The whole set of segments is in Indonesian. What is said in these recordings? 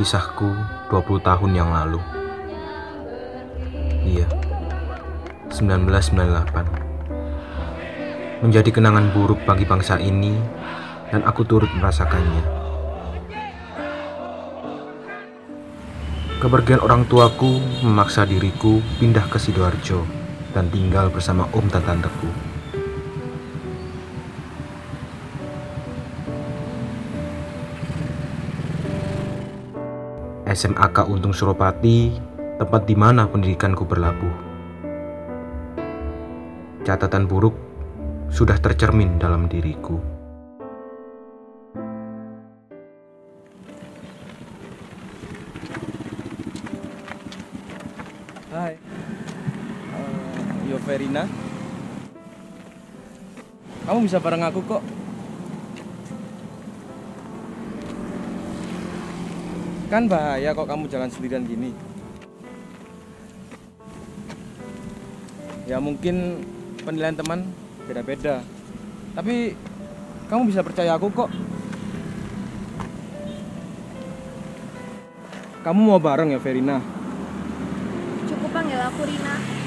Kisahku 20 tahun yang lalu. Iya. 1998. Menjadi kenangan buruk bagi bangsa ini dan aku turut merasakannya. Kepergian orang tuaku memaksa diriku pindah ke Sidoarjo dan tinggal bersama om dan SMAK Untung Suropati, tempat di mana pendidikanku berlabuh. Catatan buruk sudah tercermin dalam diriku. Hai. Uh, yo Verina. Kamu bisa bareng aku kok. Kan bahaya kok kamu jalan sendirian gini. Ya mungkin penilaian teman beda-beda. Tapi kamu bisa percaya aku kok. Kamu mau bareng ya Verina? Cukup panggil aku Rina.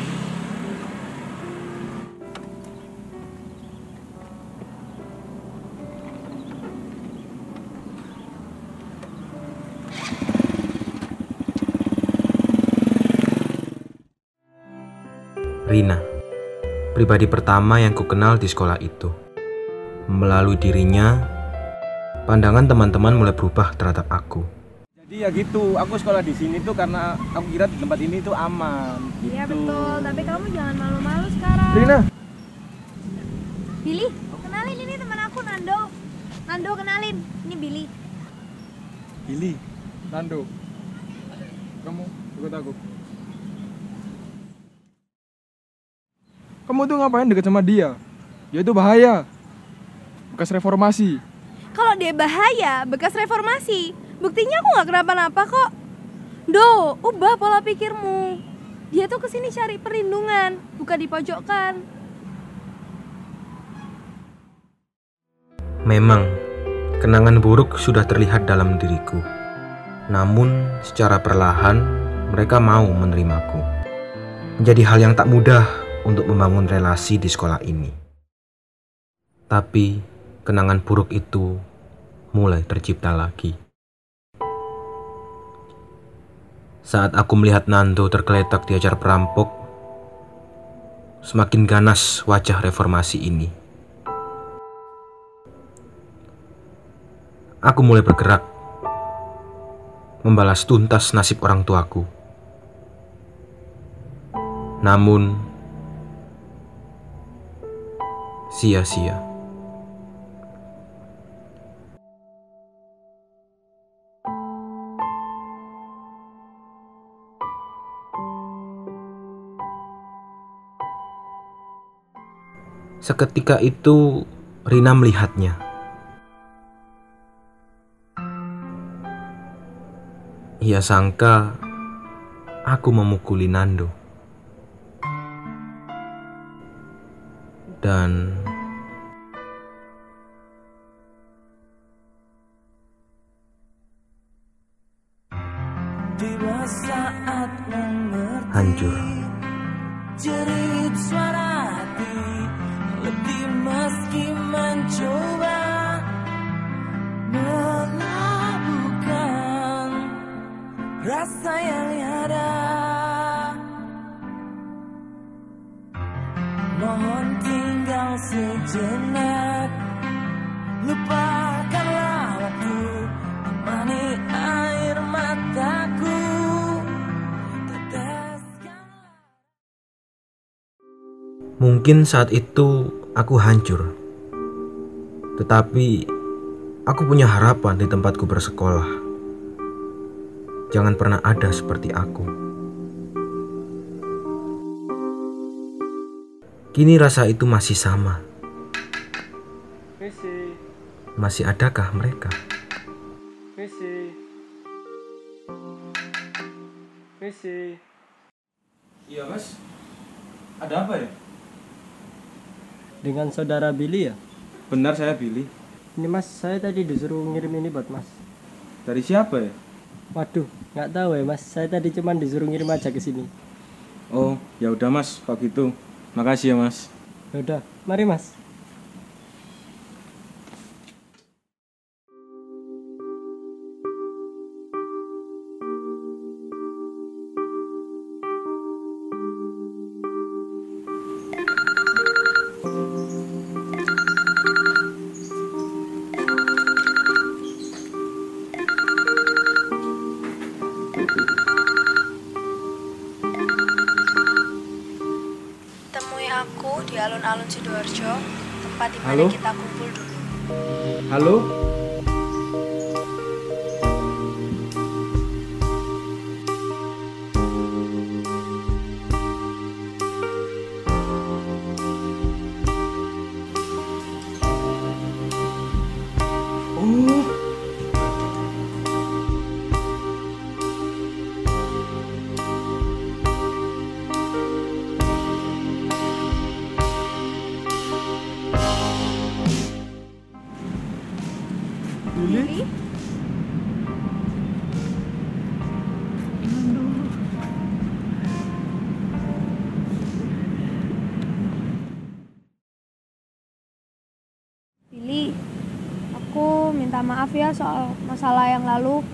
Rina, pribadi pertama yang kukenal di sekolah itu. Melalui dirinya, pandangan teman-teman mulai berubah terhadap aku. Jadi ya gitu, aku sekolah di sini tuh karena aku kira di tempat ini tuh aman. Gitu. Iya betul, tapi kamu jangan malu-malu sekarang. Rina, Billy, kenalin ini teman aku Nando. Nando kenalin, ini Billy. Billy, Nando, kamu ikut aku. Kamu tuh ngapain deket sama dia? Dia itu bahaya. Bekas reformasi. Kalau dia bahaya, bekas reformasi. Buktinya aku nggak kenapa-napa kok. Do, ubah pola pikirmu. Dia tuh ke sini cari perlindungan, bukan dipojokkan. Memang, kenangan buruk sudah terlihat dalam diriku. Namun, secara perlahan, mereka mau menerimaku. Menjadi hal yang tak mudah untuk membangun relasi di sekolah ini. Tapi, kenangan buruk itu mulai tercipta lagi. Saat aku melihat Nando tergeletak di ajar perampok, semakin ganas wajah reformasi ini. Aku mulai bergerak, membalas tuntas nasib orang tuaku. Namun, sia-sia. Seketika itu, Rina melihatnya. Ia sangka aku memukuli Nando. Dan Mungkin saat itu aku hancur. Tetapi aku punya harapan di tempatku bersekolah. Jangan pernah ada seperti aku. Kini rasa itu masih sama. Misi, Masih adakah mereka? misi, misi. Iya mas, ada apa ya? Dengan saudara Billy ya? Benar saya Billy. Ini mas, saya tadi disuruh ngirim ini buat mas. Dari siapa ya? Waduh, nggak tahu ya mas. Saya tadi cuma disuruh ngirim aja ke sini. Oh, ya udah Mas, kalau gitu. Makasih ya Mas. Ya udah, mari mas. Tempat di mana Halo? kita kumpul dulu. Halo? Maaf ya soal masalah yang lalu.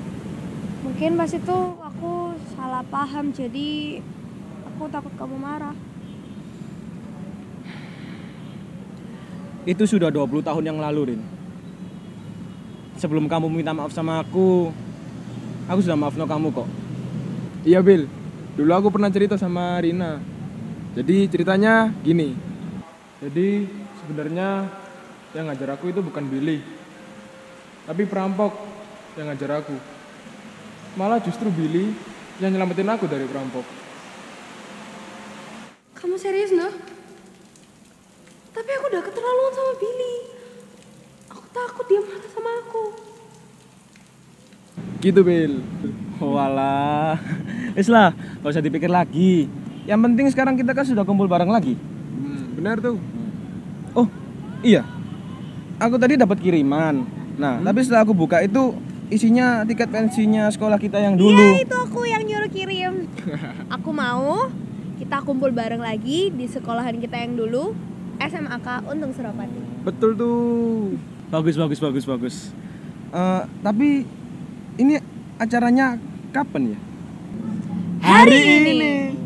Mungkin pas itu aku salah paham, jadi aku takut kamu marah. itu sudah 20 tahun yang lalu, Rin. Sebelum kamu minta maaf sama aku, aku sudah maafin kamu kok. Iya Bill, dulu aku pernah cerita sama Rina. Jadi ceritanya gini. Jadi sebenarnya yang ngajar aku itu bukan Billy, tapi perampok yang ngajar aku. Malah justru Billy yang nyelamatin aku dari perampok. Kamu serius, noh? Tapi aku udah keterlaluan sama Billy. Aku takut dia marah sama aku. Gitu Bill. Walah, wis lah, gak usah dipikir lagi. Yang penting sekarang kita kan sudah kumpul bareng lagi. Hmm, benar tuh. Oh, iya. Aku tadi dapat kiriman. Nah, tapi setelah aku buka itu isinya tiket pensinya sekolah kita yang dulu. Iya, itu aku yang nyuruh kirim. aku mau kita kumpul bareng lagi di sekolahan kita yang dulu, SMAK Untung Suropati. Betul tuh. Bagus, bagus, bagus, bagus. Eh, tapi ini acaranya kapan ya? Hari ini.